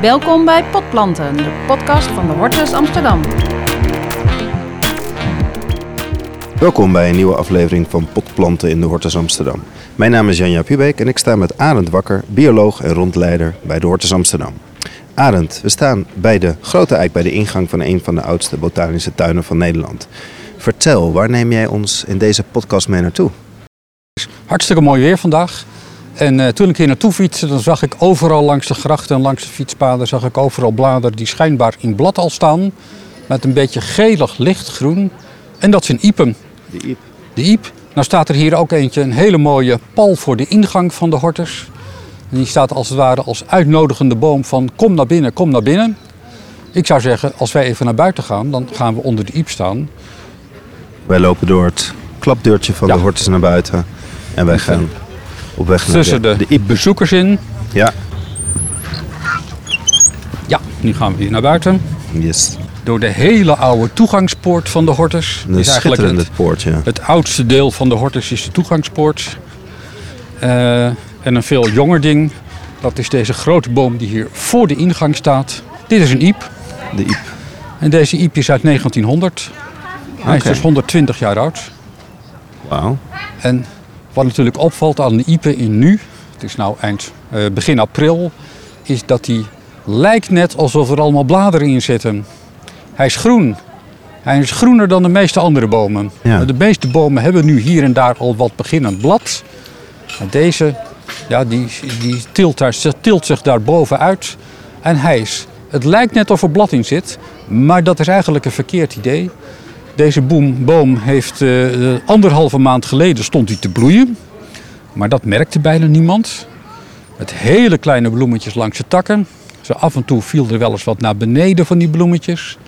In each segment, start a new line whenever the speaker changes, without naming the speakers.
Welkom bij Potplanten, de podcast van de Hortus Amsterdam.
Welkom bij een nieuwe aflevering van Potplanten in de Hortus Amsterdam. Mijn naam is Janja Pubeek en ik sta met Arend Wakker, bioloog en rondleider bij de Hortus Amsterdam. Arend, we staan bij de Grote Eik bij de ingang van een van de oudste botanische tuinen van Nederland. Vertel, waar neem jij ons in deze podcast mee naartoe?
Hartstikke mooi weer vandaag. En uh, toen ik hier naartoe fietste, dan zag ik overal langs de grachten en langs de fietspaden... zag ik overal bladeren die schijnbaar in blad al staan. Met een beetje gelig lichtgroen. En dat zijn iepen.
De Iep.
De iep. Nou staat er hier ook eentje, een hele mooie pal voor de ingang van de hortus. En die staat als het ware als uitnodigende boom van kom naar binnen, kom naar binnen. Ik zou zeggen, als wij even naar buiten gaan, dan gaan we onder de iep staan.
Wij lopen door het klapdeurtje van
Ja.
de Hortus naar buiten en wij gaan op weg naar
Tussen de, bezoekers in.
Ja,
Ja, nu gaan we hier naar buiten.
yes.
Door de hele oude toegangspoort van de hortus.
Een schitterende poortje.
Het oudste deel van de hortus is de toegangspoort. Eh, en een veel jonger ding, dat is deze grote boom die hier voor de ingang staat. Dit is een iep.
De Iep.
En deze iep is uit 1900. Hij is dus 120 jaar oud.
Wauw.
En wat natuurlijk opvalt aan de iepen in nu, het is nou eind, eh, begin april, is dat hij lijkt net alsof er allemaal bladeren in zitten. Hij is groen. Hij is groener dan de meeste andere bomen.
Ja.
De meeste bomen hebben nu hier en daar al wat beginnend blad. Maar deze, ja, die, die tilt, daar, tilt zich daar bovenuit. En hij is, het lijkt net of er blad in zit, maar dat is eigenlijk een verkeerd idee. Deze boom, boom heeft eh, anderhalve maand geleden stond hij te bloeien. Maar dat merkte bijna niemand. Met hele kleine bloemetjes langs de takken. Zo af en toe viel er wel eens wat naar beneden van die bloemetjes.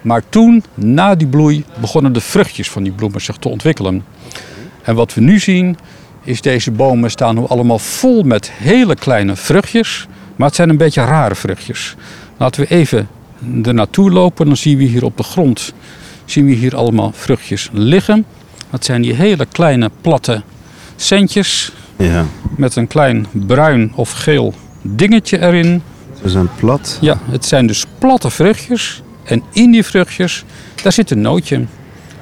Maar toen, na die bloei, begonnen de vruchtjes van die bloemen zich te ontwikkelen. En wat we nu zien, is deze bomen staan nu allemaal vol met hele kleine vruchtjes. Maar het zijn een beetje rare vruchtjes. Laten we even er naartoe lopen, dan zien we hier op de grond zien we hier allemaal vruchtjes liggen. Dat zijn die hele kleine platte centjes
Ja,
met een klein bruin of geel dingetje erin.
ze zijn plat.
Ja, het zijn dus platte vruchtjes. En in die vruchtjes, daar zit een nootje.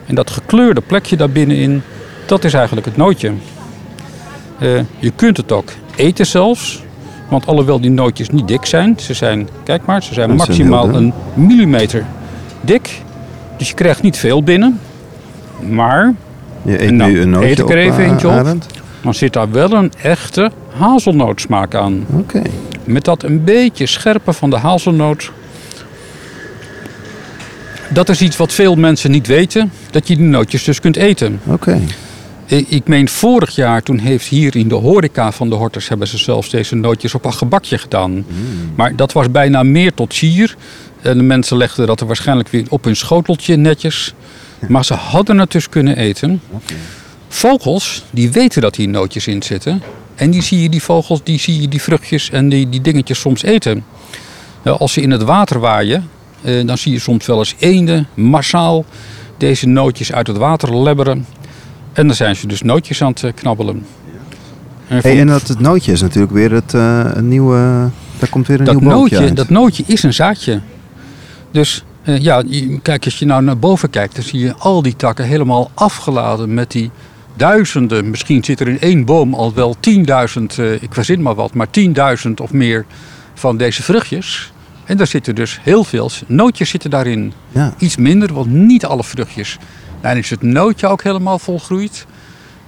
En dat gekleurde plekje daar binnenin, dat is eigenlijk het nootje. Eh, je kunt het ook eten zelfs. Want alhoewel die nootjes niet dik zijn, ze zijn, kijk maar, ze zijn maximaal een millimeter dik. Dus je krijgt niet veel binnen. Maar
Je eet
Nou,
nu een nootje
eet ik er even
eh,
eentje op.
Arend?
dan zit daar wel een echte hazelnootsmaak aan.
Oké.
Met dat een beetje scherpe van de hazelnoot. Dat is iets wat veel mensen niet weten. Dat je die nootjes dus kunt eten.
Oké.
Ik ik meen vorig jaar, toen heeft hier in de horeca van de Hortus... hebben ze zelfs deze nootjes op een gebakje gedaan. Maar dat was bijna meer tot sier. En de mensen legden dat er waarschijnlijk weer op hun schoteltje netjes. Maar ze hadden het dus kunnen eten. Vogels, die weten dat hier nootjes in zitten. En die zie je die vogels, die zie je die vruchtjes en die, die dingetjes soms eten. Nou, als ze in het water waaien, eh, dan zie je soms wel eens eenden massaal deze nootjes uit het water lebberen. En dan zijn ze dus nootjes aan het eh, knabbelen. En
Hey, en dat het nootje is natuurlijk weer het eh, een nieuwe... Daar komt weer een
dat,
nieuw
nootje,
uit.
dat nootje is een zaadje. Dus eh, ja, kijk, als je nou naar boven kijkt, dan zie je al die takken helemaal afgeladen met die duizenden. Misschien zit er in één boom al wel 10.000, eh, ik verzin maar wat, maar 10.000 of meer van deze vruchtjes. En daar zitten dus heel veel nootjes zitten daarin.
Ja.
Iets minder, want niet alle vruchtjes. Dan is het nootje ook helemaal volgroeid.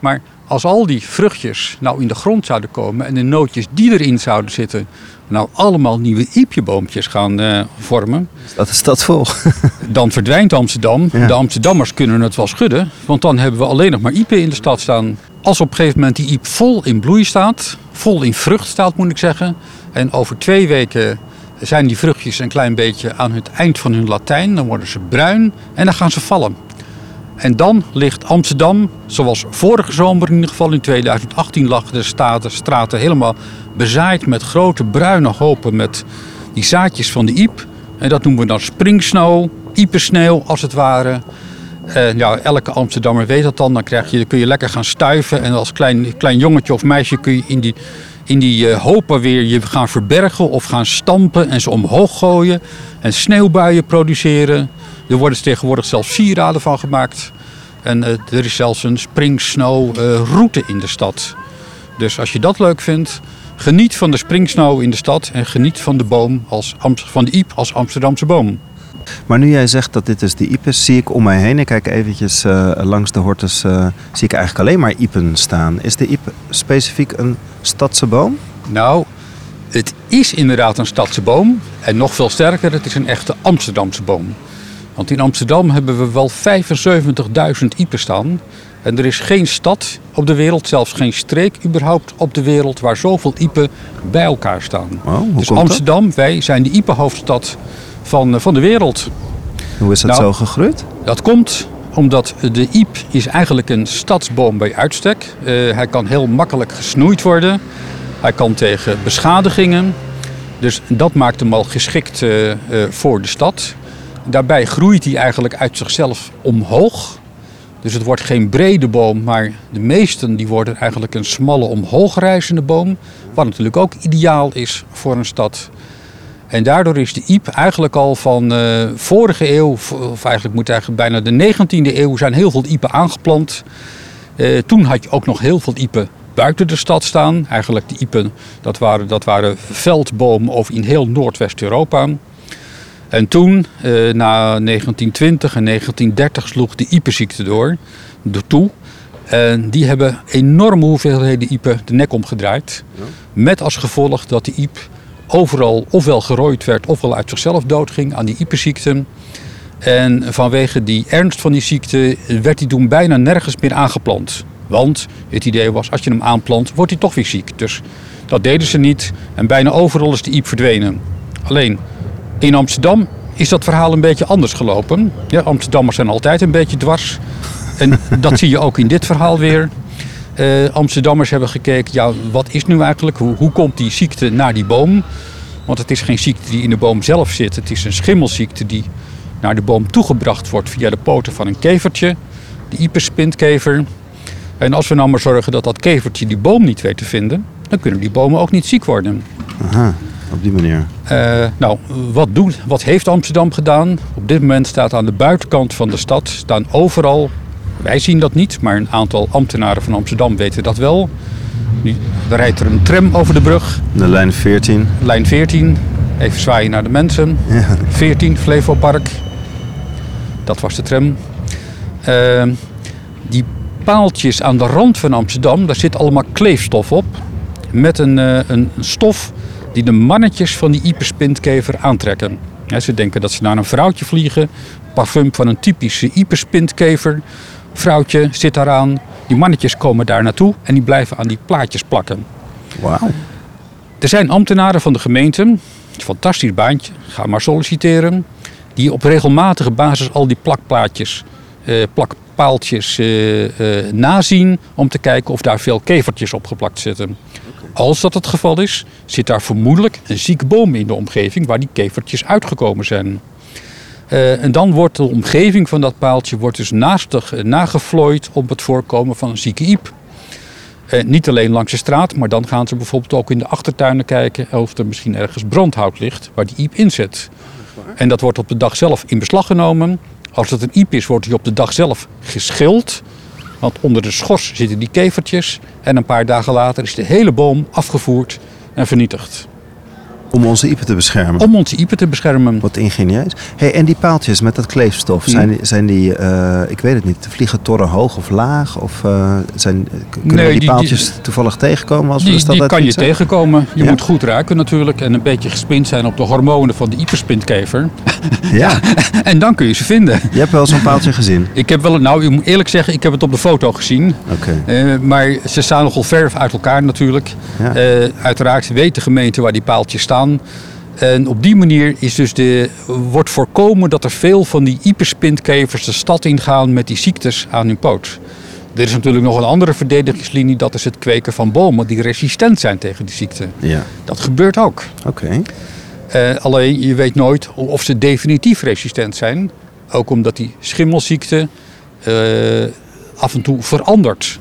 Maar als al die vruchtjes nou in de grond zouden komen en de nootjes die erin zouden zitten, nou allemaal nieuwe iepjeboompjes gaan eh, vormen,
Dat is dat vol.
dan verdwijnt Amsterdam.
Ja.
De Amsterdammers kunnen het wel schudden, want dan hebben we alleen nog maar iepen in de stad staan. Als op een gegeven moment die iep vol in bloei staat, vol in vrucht staat moet ik zeggen, en over twee weken zijn die vruchtjes een klein beetje aan het eind van hun Latijn, dan worden ze bruin en dan gaan ze vallen. En dan ligt Amsterdam, zoals vorige zomer in ieder geval in 2018 lag de staten, straten helemaal bezaaid met grote bruine hopen met die zaadjes van de iep. En dat noemen we dan springsnow, iepensneeuw als het ware. En ja, elke Amsterdammer weet dat dan. Dan krijg je, kun je lekker gaan stuiven. En als klein, klein jongetje of meisje kun je in die, in die eh, hopen weer je gaan verbergen of gaan stampen en ze omhoog gooien. En sneeuwbuien produceren. Er worden tegenwoordig zelfs sieraden van gemaakt. En eh, er is zelfs een spring snow eh, route in de stad. Dus als je dat leuk vindt, geniet van de spring snow in de stad en geniet van de boom als Amst- van de Iep als Amsterdamse boom.
Maar nu jij zegt dat dit dus de iep is, zie ik om mij heen. Ik kijk eventjes eh, langs de hortus, zie ik eigenlijk alleen maar iepen staan. Is de iep specifiek een stadse boom?
Nou, het is inderdaad een stadse boom. En nog veel sterker, het is een echte Amsterdamse boom. Want in Amsterdam hebben we wel 75.000 iepen staan. En er is geen stad op de wereld, zelfs geen streek überhaupt op de wereld, waar zoveel iepen bij elkaar staan.
Oh, hoe
dus
komt dat?
Amsterdam, wij zijn de iepenhoofdstad van, eh, van de wereld.
Hoe is dat
Nou,
zo gegroeid?
Dat komt omdat de iep is eigenlijk een stadsboom bij uitstek. Eh, hij kan heel makkelijk gesnoeid worden. Hij kan tegen beschadigingen. Dus dat maakt hem al geschikt eh, voor de stad. Daarbij groeit hij eigenlijk uit zichzelf omhoog. Dus het wordt geen brede boom, maar de meesten die worden eigenlijk een smalle omhoogrijzende boom. Wat natuurlijk ook ideaal is voor een stad. En daardoor is de iep eigenlijk al van eh, vorige eeuw, of eigenlijk moet eigenlijk bijna de 19e eeuw, zijn heel veel iepen aangeplant. Eh, toen had je ook nog heel veel iepen buiten de stad staan. Eigenlijk de iepen, dat waren, dat waren veldbomen over in heel Noordwest-Europa. En toen, eh, na 1920 en 1930, sloeg de iepenziekte door, toe. En die hebben enorme hoeveelheden iepen de nek omgedraaid. Met als gevolg dat de iep overal ofwel gerooid werd ofwel uit zichzelf doodging aan die iepenziekte. En vanwege die ernst van die ziekte werd hij toen bijna nergens meer aangeplant. Want het idee was, als je hem aanplant, wordt hij toch weer ziek. Dus dat deden ze niet. En bijna overal is de iep verdwenen. Alleen in Amsterdam is dat verhaal een beetje anders gelopen. Ja, Amsterdammers zijn altijd een beetje dwars. En dat zie je ook in dit verhaal weer. Eh, Amsterdammers hebben gekeken, ja, wat is nu eigenlijk, hoe, hoe komt die ziekte naar die boom? Want het is geen ziekte die in de boom zelf zit. Het is een schimmelziekte die naar de boom toegebracht wordt via de poten van een kevertje, de iperspintkever. En als we nou maar zorgen dat dat kevertje die boom niet weet te vinden, dan kunnen die bomen ook niet ziek worden.
Aha, op die manier.
Eh, nou, wat, doet, wat heeft Amsterdam gedaan? Op dit moment staat aan de buitenkant van de stad staan overal. Wij zien dat niet, maar een aantal ambtenaren van Amsterdam weten dat wel. Nu er rijdt er een tram over de brug,
De lijn 14.
lijn 14. Even zwaaien naar de mensen.
Ja.
14, Flevopark. Dat was de tram. Eh, die paaltjes aan de rand van Amsterdam, daar zit allemaal kleefstof op. Met een, eh, een stof die de mannetjes van die iperspintkever aantrekken. Ja, ze denken dat ze naar een vrouwtje vliegen. Parfum van een typische iperspintkever. Vrouwtje zit daaraan. Die mannetjes komen daar naartoe en die blijven aan die plaatjes plakken.
Wauw.
Er zijn ambtenaren van de gemeente, fantastisch baantje, ga maar solliciteren, die op regelmatige basis al die plakplaatjes, eh, plakpaaltjes eh, eh, nazien om te kijken of daar veel kevertjes op geplakt zitten. Als dat het geval is, zit daar vermoedelijk een zieke boom in de omgeving waar die kevertjes uitgekomen zijn. Eh, en dan wordt de omgeving van dat paaltje wordt dus naastig eh, nagevlooid op het voorkomen van een zieke iep. Eh, niet alleen langs de straat, maar dan gaan ze bijvoorbeeld ook in de achtertuinen kijken of er misschien ergens brandhout ligt waar die iep in zit. En dat wordt op de dag zelf in beslag genomen. Als het een iep is, wordt die op de dag zelf geschild. Want onder de schors zitten die kevertjes. En een paar dagen later is de hele boom afgevoerd en vernietigd.
Om onze iepen te beschermen.
Om onze iepen te beschermen.
Wat ingenieus. Hey, en die paaltjes met dat kleefstof,
Hm.
zijn die, zijn die eh, ik weet het niet, vliegen torren hoog of laag? Of eh, zijn, kunnen
Nee,
we die,
die-
paaltjes toevallig tegenkomen als we
Die, kan je tegenkomen. Je
Ja?
moet goed ruiken natuurlijk. En een beetje gespind zijn op de hormonen van de ieperspintkever.
Ja,
En dan kun je ze vinden.
je hebt wel zo'n paaltje gezien.
Ik heb wel, nou, ik moet eerlijk zeggen, ik heb het op de foto gezien.
Oké.
Eh, maar ze staan nogal ver uit elkaar natuurlijk.
Ja.
Eh, uiteraard weet de gemeente waar die paaltjes staan. En op die manier is dus de, wordt voorkomen dat er veel van die iperspintkevers de stad ingaan met die ziektes aan hun poot. Er is natuurlijk nog een andere verdedigingslinie, dat is het kweken van bomen die resistent zijn tegen die ziekte.
Ja,
Dat gebeurt ook.
oké.
Eh, alleen je weet nooit of ze definitief resistent zijn. Ook omdat die schimmelziekte eh, af en toe verandert.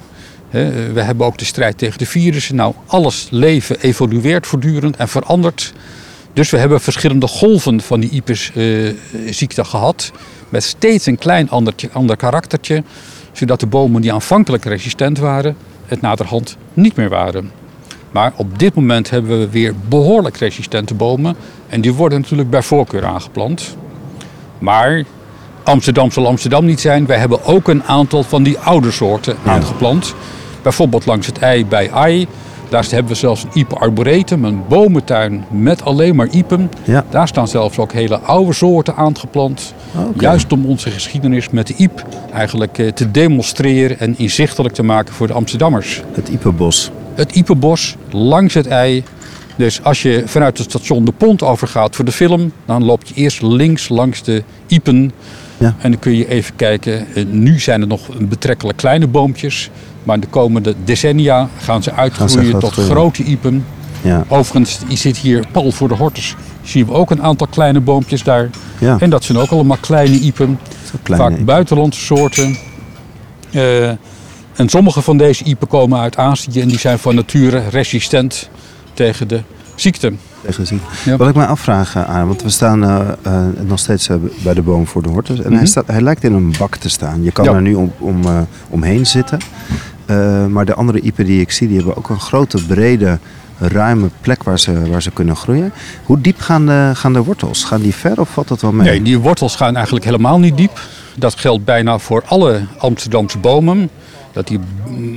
We hebben ook de strijd tegen de virussen. Nou, alles leven evolueert voortdurend en verandert. Dus we hebben verschillende golven van die IPES-ziekte gehad. Met steeds een klein andertje, ander karaktertje. Zodat de bomen die aanvankelijk resistent waren, het naderhand niet meer waren. Maar op dit moment hebben we weer behoorlijk resistente bomen. En die worden natuurlijk bij voorkeur aangeplant. Maar Amsterdam zal Amsterdam niet zijn. Wij hebben ook een aantal van die oude soorten aangeplant. Bijvoorbeeld langs het ei bij Ai. Daar hebben we zelfs een Ipe arboretum, een bomentuin met alleen maar iepen.
Ja.
Daar staan zelfs ook hele oude soorten aangeplant. Juist om onze geschiedenis met de iep eigenlijk eh, te demonstreren en inzichtelijk te maken voor de Amsterdammers.
Het Iepenbos.
Het Iepenbos langs het ei. Dus als je vanuit het station de pont overgaat voor de film, dan loop je eerst links langs de Iepen.
Ja.
En dan kun je even kijken. Eh, Nu zijn er nog betrekkelijk kleine boompjes. Maar de komende decennia gaan ze uitgroeien tot grote iepen.
Ja.
Overigens, je zit hier pal voor de hortus. Zien we ook een aantal kleine boompjes daar.
Ja.
En dat zijn ook allemaal kleine iepen.
Kleine
Vaak
iepen.
buitenlandse soorten. Eh, en sommige van deze iepen komen uit Azië en die zijn van nature resistent tegen de ziekte. Ja.
Wat ik mij afvraag, eh, Arend, want we staan eh, nog steeds bij de boom voor de hortus. En hij,
Mhm.
staat, hij lijkt in een bak te staan. Je kan
Ja.
er nu om, om, omheen zitten. Maar de andere iepen die ik zie, die hebben ook een grote, brede, ruime plek waar ze, waar ze kunnen groeien. Hoe diep gaan de, gaan de wortels? Gaan die ver of valt dat wel mee?
Nee, die wortels gaan eigenlijk helemaal niet diep. Dat geldt bijna voor alle Amsterdamse bomen. Dat die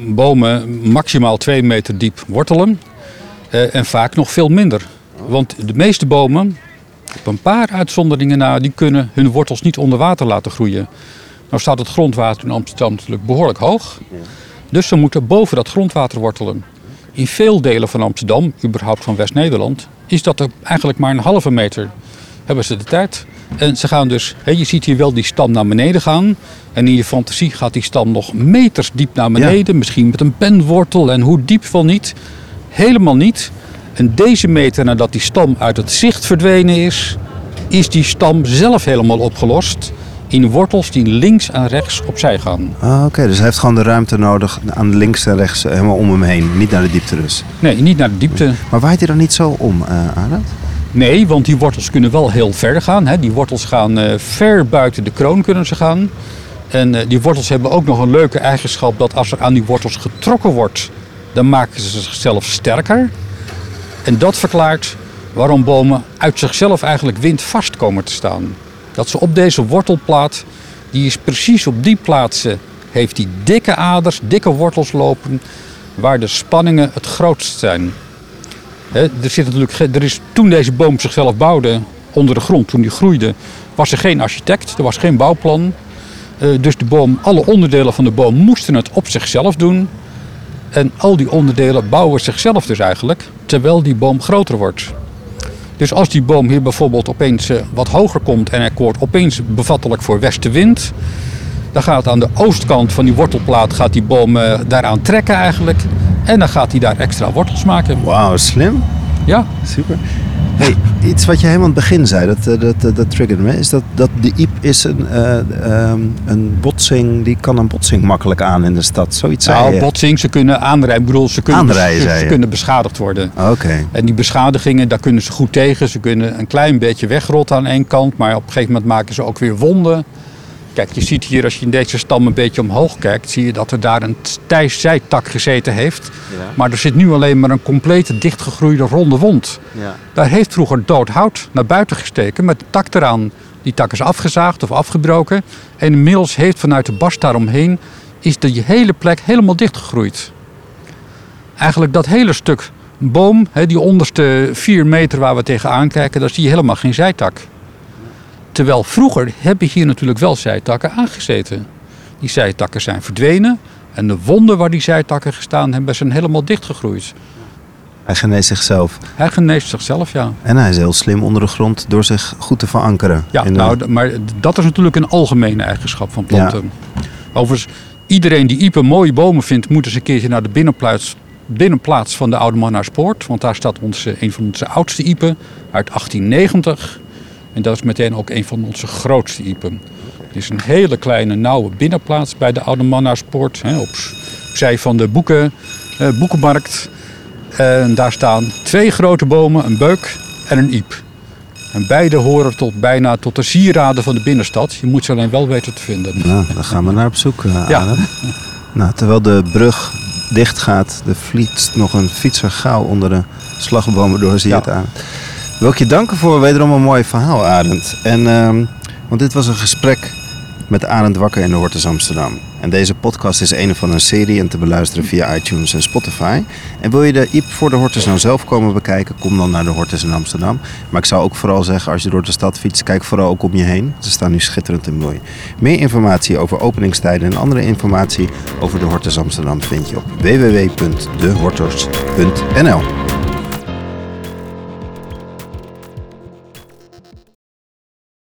bomen maximaal 2 meter diep wortelen. En vaak nog veel minder. Want de meeste bomen, op een paar uitzonderingen na, die kunnen hun wortels niet onder water laten groeien. Nou staat het grondwater in Amsterdam natuurlijk behoorlijk hoog. Dus ze moeten boven dat grondwater wortelen. In veel delen van Amsterdam, überhaupt van West-Nederland, is dat er eigenlijk maar een halve meter. Hebben ze de tijd. En ze gaan dus, je ziet hier wel die stam naar beneden gaan. En in je fantasie gaat die stam nog meters diep naar beneden. Misschien met een penwortel en hoe diep wel niet. Helemaal niet. En deze meter nadat die stam uit het zicht verdwenen is, is die stam zelf helemaal opgelost. In wortels die links en rechts opzij gaan.
Ah, Oké, dus hij heeft gewoon de ruimte nodig aan links en rechts, eh, helemaal om hem heen. Niet naar de diepte dus.
Nee, niet naar de diepte.
Maar waait hij dan niet zo om, Arend?
Nee, want die wortels kunnen wel heel ver gaan. Hè. Die wortels gaan eh, ver buiten de kroon kunnen ze gaan. En die wortels hebben ook nog een leuke eigenschap dat als er aan die wortels getrokken wordt, dan maken ze zichzelf sterker. En dat verklaart waarom bomen uit zichzelf eigenlijk windvast komen te staan. Dat ze op deze wortelplaat, die is precies op die plaatsen, heeft die dikke aders, dikke wortels lopen, waar de spanningen het grootst zijn. Er, zit natuurlijk, er is, toen deze boom zichzelf bouwde onder de grond, toen die groeide, was er geen architect, er was geen bouwplan. Eh, dus de boom, alle onderdelen van de boom moesten het op zichzelf doen. En al die onderdelen bouwen zichzelf dus eigenlijk, terwijl die boom groter wordt. Dus als die boom hier bijvoorbeeld opeens eh, wat hoger komt en hij wordt opeens bevattelijk voor westenwind, dan gaat aan de oostkant van die wortelplaat gaat die boom eh, daaraan trekken eigenlijk. En dan gaat hij daar extra wortels maken.
Wauw, slim.
Ja,
Super. Hey, iets wat je helemaal aan het begin zei, dat, eh, dat, dat, dat triggerde me, is dat, dat de iep is een, eh, ehm, een botsing, die kan een botsing makkelijk aan in de stad. Zoiets zei
nou,
je.
botsing, ze kunnen aanrijden. Ik bedoel, ze kunnen,
Aanrijden,
ze, kunnen beschadigd worden.
Oké.
En die beschadigingen, daar kunnen ze goed tegen. Ze kunnen een klein beetje wegrotten aan één kant, maar op een gegeven moment maken ze ook weer wonden. Kijk, je ziet hier, als je in deze stam een beetje omhoog kijkt, zie je dat er daar een stijf zijtak gezeten heeft. Maar er zit nu alleen maar een complete dichtgegroeide ronde wond.
Ja.
Daar heeft vroeger dood hout naar buiten gesteken met de tak eraan. Die tak is afgezaagd of afgebroken. En inmiddels heeft vanuit de bast daaromheen is die hele plek helemaal dichtgegroeid. Eigenlijk dat hele stuk boom, die onderste vier meter waar we tegenaan kijken, daar zie je helemaal geen zijtak. Terwijl vroeger hebben hier natuurlijk wel zijtakken aangezeten. Die zijtakken zijn verdwenen en de wonden waar die zijtakken gestaan hebben zijn helemaal dichtgegroeid.
Hij geneest zichzelf.
Hij geneest zichzelf, ja.
En hij is heel slim onder de grond door zich goed te verankeren.
Ja,
de-
nou, maar dat is natuurlijk een algemene eigenschap van planten. Overigens, iedereen die Ipe mooie bomen vindt, moet eens een keertje naar de binnenplaats, binnenplaats van de Oude Mannaarspoort. Want daar staat onze, een van onze oudste Ipen uit 1890. En dat is meteen ook een van onze grootste Ipen. Het is een hele kleine, nauwe binnenplaats bij de Oude Mannarspoort. Hè, op zij van de boeken, eh, boekenmarkt. En daar staan twee grote bomen, een beuk en een iep. En beide horen tot, bijna tot de sieraden van de binnenstad. Je moet ze alleen wel weten te vinden.
Nou, dan gaan we naar op zoek, uh,
Ja.
Nou, terwijl de brug dicht gaat, er vliegt nog een fietser gauw onder de slagbomen door, zie je
Ja.
het aan. Wil ik je danken voor wederom een mooi verhaal, Arend. En, ehm, want dit was een gesprek met Arend Wakker in de Hortus Amsterdam. En deze podcast is een van een serie en te beluisteren via iTunes en Spotify. En wil je de IEP voor de Hortus nou zelf komen bekijken, kom dan naar de Hortus in Amsterdam. Maar ik zou ook vooral zeggen, als je door de stad fietst, kijk vooral ook om je heen. Ze staan nu schitterend in bloei. Meer informatie over openingstijden en andere informatie over de Hortus Amsterdam vind je op www.dehortus.nl.